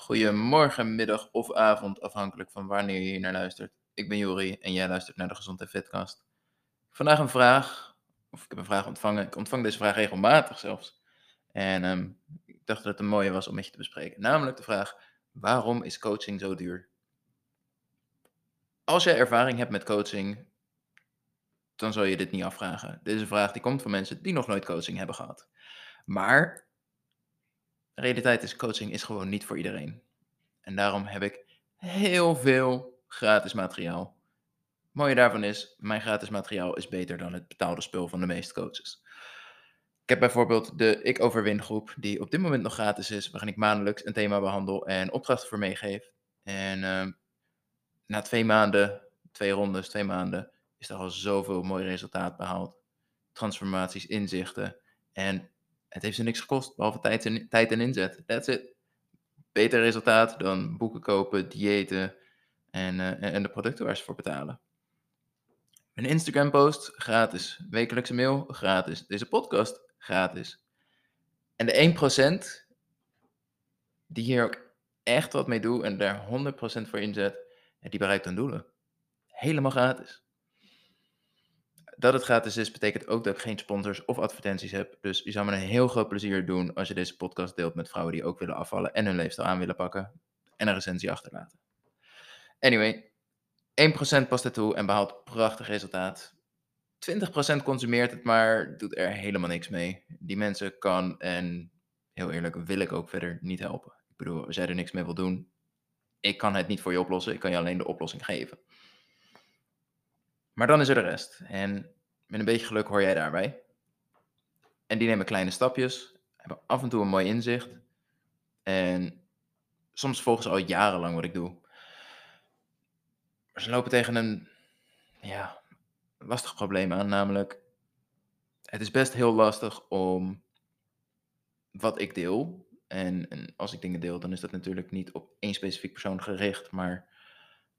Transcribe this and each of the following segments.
Goedemorgen, middag of avond, afhankelijk van wanneer je hier naar luistert. Ik ben Jori en jij luistert naar de Gezondheid Fitcast. Vandaag een vraag, of ik heb een vraag ontvangen. Ik ontvang deze vraag regelmatig zelfs. En ehm, ik dacht dat het een mooie was om met je te bespreken. Namelijk de vraag, waarom is coaching zo duur? Als jij ervaring hebt met coaching, dan zal je dit niet afvragen. Dit is een vraag die komt van mensen die nog nooit coaching hebben gehad. Maar realiteit is, coaching is gewoon niet voor iedereen. En daarom heb ik heel veel gratis materiaal. Mooie daarvan is, mijn gratis materiaal is beter dan het betaalde spul van de meeste coaches. Ik heb bijvoorbeeld de Ik Overwin groep, die op dit moment nog gratis is, waarin ik maandelijks een thema behandel en opdrachten voor meegeef. En ehm, na twee maanden, twee rondes, twee maanden, is er al zoveel mooi resultaat behaald. Transformaties, inzichten. En het heeft ze niks gekost, behalve tijd en, tijd en inzet. That's it. Beter resultaat dan boeken kopen, diëten en, eh, en de producten waar ze voor betalen. Een Instagram post, gratis. Wekelijkse mail, gratis. Deze podcast, gratis. En de 1% die hier ook echt wat mee doet en daar 100% voor inzet, die bereikt hun doelen. Helemaal gratis. Dat het gratis is, betekent ook dat ik geen sponsors of advertenties heb. Dus je zou me een heel groot plezier doen als je deze podcast deelt met vrouwen die ook willen afvallen en hun leefstijl aan willen pakken. En een recensie achterlaten. Anyway, 1% past ertoe en behaalt prachtig resultaat. 20% consumeert het, maar doet er helemaal niks mee. Die mensen kan en heel eerlijk wil ik ook verder niet helpen. Ik bedoel, als jij er niks mee wil doen, ik kan het niet voor je oplossen. Ik kan je alleen de oplossing geven. Maar dan is er de rest. En met een beetje geluk hoor jij daarbij. En die nemen kleine stapjes, hebben af en toe een mooi inzicht. En soms volgen ze al jarenlang wat ik doe. Maar ze lopen tegen een ja, lastig probleem aan, namelijk het is best heel lastig om wat ik deel. En, en als ik dingen deel, dan is dat natuurlijk niet op één specifiek persoon gericht, maar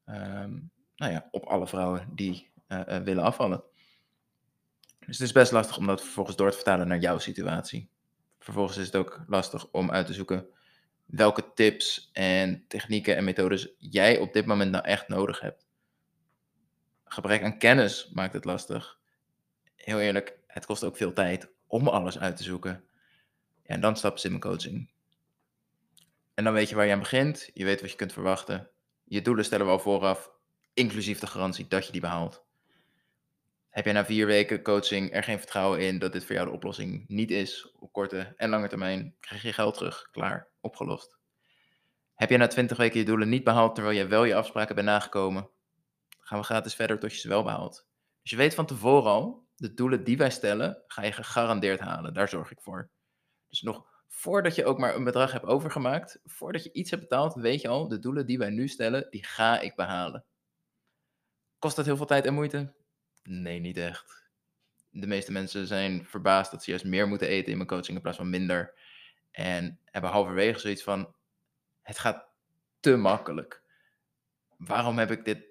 ehm, nou ja, op alle vrouwen die willen afvallen. Dus het is best lastig om dat vervolgens door te vertalen naar jouw situatie. Vervolgens is het ook lastig om uit te zoeken welke tips en technieken en methodes jij op dit moment nou echt nodig hebt. Gebrek aan kennis maakt het lastig. Heel eerlijk, het kost ook veel tijd om alles uit te zoeken. En dan stappen ze in mijn coaching. En dan weet je waar je aan begint, je weet wat je kunt verwachten. Je doelen stellen we al vooraf, inclusief de garantie dat je die behaalt. Heb jij na vier weken coaching er geen vertrouwen in dat dit voor jou de oplossing niet is, op korte en lange termijn, krijg je geld terug, klaar, opgelost. Heb jij na 20 weken je doelen niet behaald terwijl je wel je afspraken bent nagekomen, gaan we gratis verder tot je ze wel behaalt. Dus je weet van tevoren al, de doelen die wij stellen, ga je gegarandeerd halen. Daar zorg ik voor. Dus nog voordat je ook maar een bedrag hebt overgemaakt, voordat je iets hebt betaald, weet je al, de doelen die wij nu stellen, die ga ik behalen. Kost dat heel veel tijd en moeite? Nee, niet echt. De meeste mensen zijn verbaasd dat ze juist meer moeten eten in mijn coaching in plaats van minder. En hebben halverwege zoiets van: het gaat te makkelijk. Waarom heb ik dit,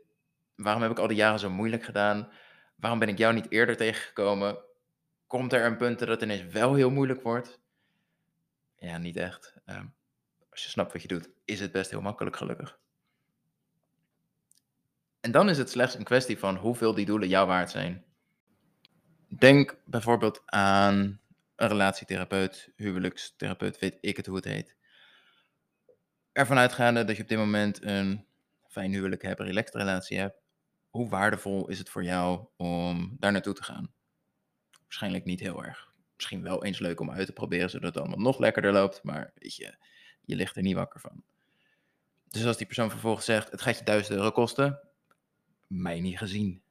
waarom heb ik al die jaren zo moeilijk gedaan? Waarom ben ik jou niet eerder tegengekomen? Komt er een punt dat het ineens wel heel moeilijk wordt? Ja, niet echt. Ehm, als je snapt wat je doet, is het best heel makkelijk, gelukkig. En dan is het slechts een kwestie van hoeveel die doelen jou waard zijn. Denk bijvoorbeeld aan een relatietherapeut, huwelijkstherapeut, weet ik het hoe het heet. Ervan uitgaande dat je op dit moment een fijn huwelijk hebt, een relaxed relatie hebt, hoe waardevol is het voor jou om daar naartoe te gaan? Waarschijnlijk niet heel erg. Misschien wel eens leuk om uit te proberen, zodat het allemaal nog lekkerder loopt, maar weet je, je ligt er niet wakker van. Dus als die persoon vervolgens zegt, het gaat je duizend euro kosten, mij niet gezien.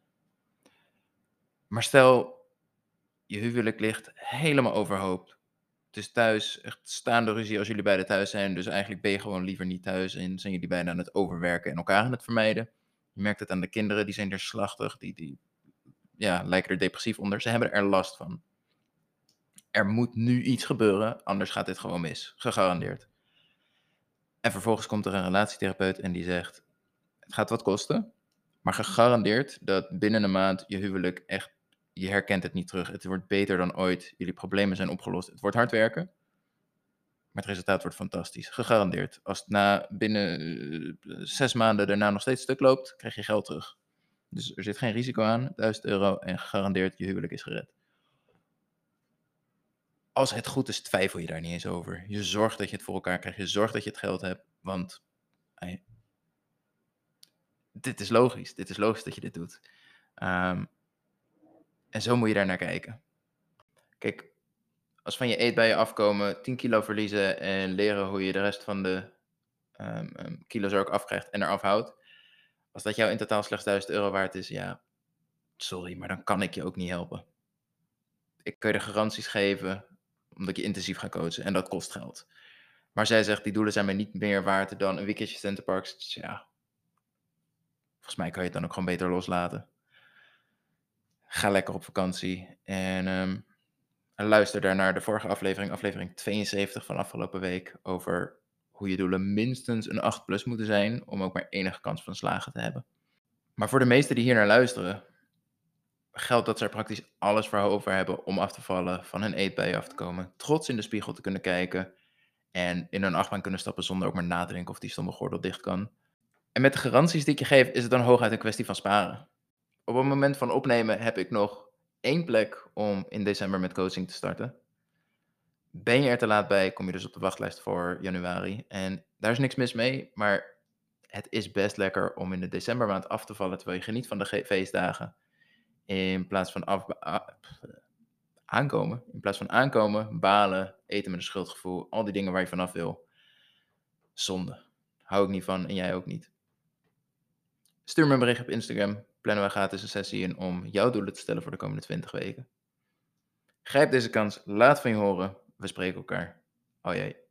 Maar stel, je huwelijk ligt helemaal overhoop. Het is thuis echt staande ruzie als jullie beiden thuis zijn. Dus eigenlijk ben je gewoon liever niet thuis en zijn jullie beiden aan het overwerken en elkaar aan het vermijden. Je merkt het aan de kinderen, die zijn er slachtig, die, die ja, lijken er depressief onder. Ze hebben er last van. Er moet nu iets gebeuren, anders gaat dit gewoon mis. Gegarandeerd. En vervolgens komt er een relatietherapeut en die zegt: Het gaat wat kosten. Maar gegarandeerd dat binnen een maand je huwelijk echt, je herkent het niet terug. Het wordt beter dan ooit. Jullie problemen zijn opgelost. Het wordt hard werken. Maar het resultaat wordt fantastisch, gegarandeerd. Als het na binnen uh, zes maanden daarna nog steeds stuk loopt, krijg je geld terug. Dus er zit geen risico aan, 1000 euro en gegarandeerd je huwelijk is gered. Als het goed is, twijfel je daar niet eens over. Je zorgt dat je het voor elkaar krijgt, je zorgt dat je het geld hebt, want dit is logisch. Dit is logisch dat je dit doet. Um, en zo moet je daar naar kijken. Kijk, als van je eetbuien afkomen, 10 kilo verliezen en leren hoe je de rest van de um, kilo's er ook afkrijgt en eraf houdt. Als dat jou in totaal slechts 1000 euro waard is, ja, sorry, maar dan kan ik je ook niet helpen. Ik kan je de garanties geven, omdat je intensief gaat coachen en dat kost geld. Maar zij zegt, die doelen zijn mij niet meer waard dan een weekendje Centerparks. Dus ja, volgens mij kan je het dan ook gewoon beter loslaten. Ga lekker op vakantie en um, luister daar naar de vorige aflevering, aflevering 72 van afgelopen week, over hoe je doelen minstens een 8 plus moeten zijn om ook maar enige kans van slagen te hebben. Maar voor de meesten die hier naar luisteren, geldt dat ze er praktisch alles voor over hebben om af te vallen, van hun eetbuien af te komen, trots in de spiegel te kunnen kijken en in een achtbaan kunnen stappen zonder ook maar na te denken of die stomme gordel dicht kan. En met de garanties die ik je geef, is het dan hooguit een kwestie van sparen. Op het moment van opnemen heb ik nog één plek om in december met coaching te starten. Ben je er te laat bij, kom je dus op de wachtlijst voor januari. En daar is niks mis mee, maar het is best lekker om in de decembermaand af te vallen terwijl je geniet van de feestdagen. In plaats van af, aankomen. In plaats van aankomen, balen, eten met een schuldgevoel, al die dingen waar je vanaf wil. Zonde. Hou ik niet van en jij ook niet. Stuur me een bericht op Instagram. Plannen we gratis een sessie in om jouw doelen te stellen voor de komende 20 weken. Grijp deze kans, laat van je horen. We spreken elkaar. Oh jee.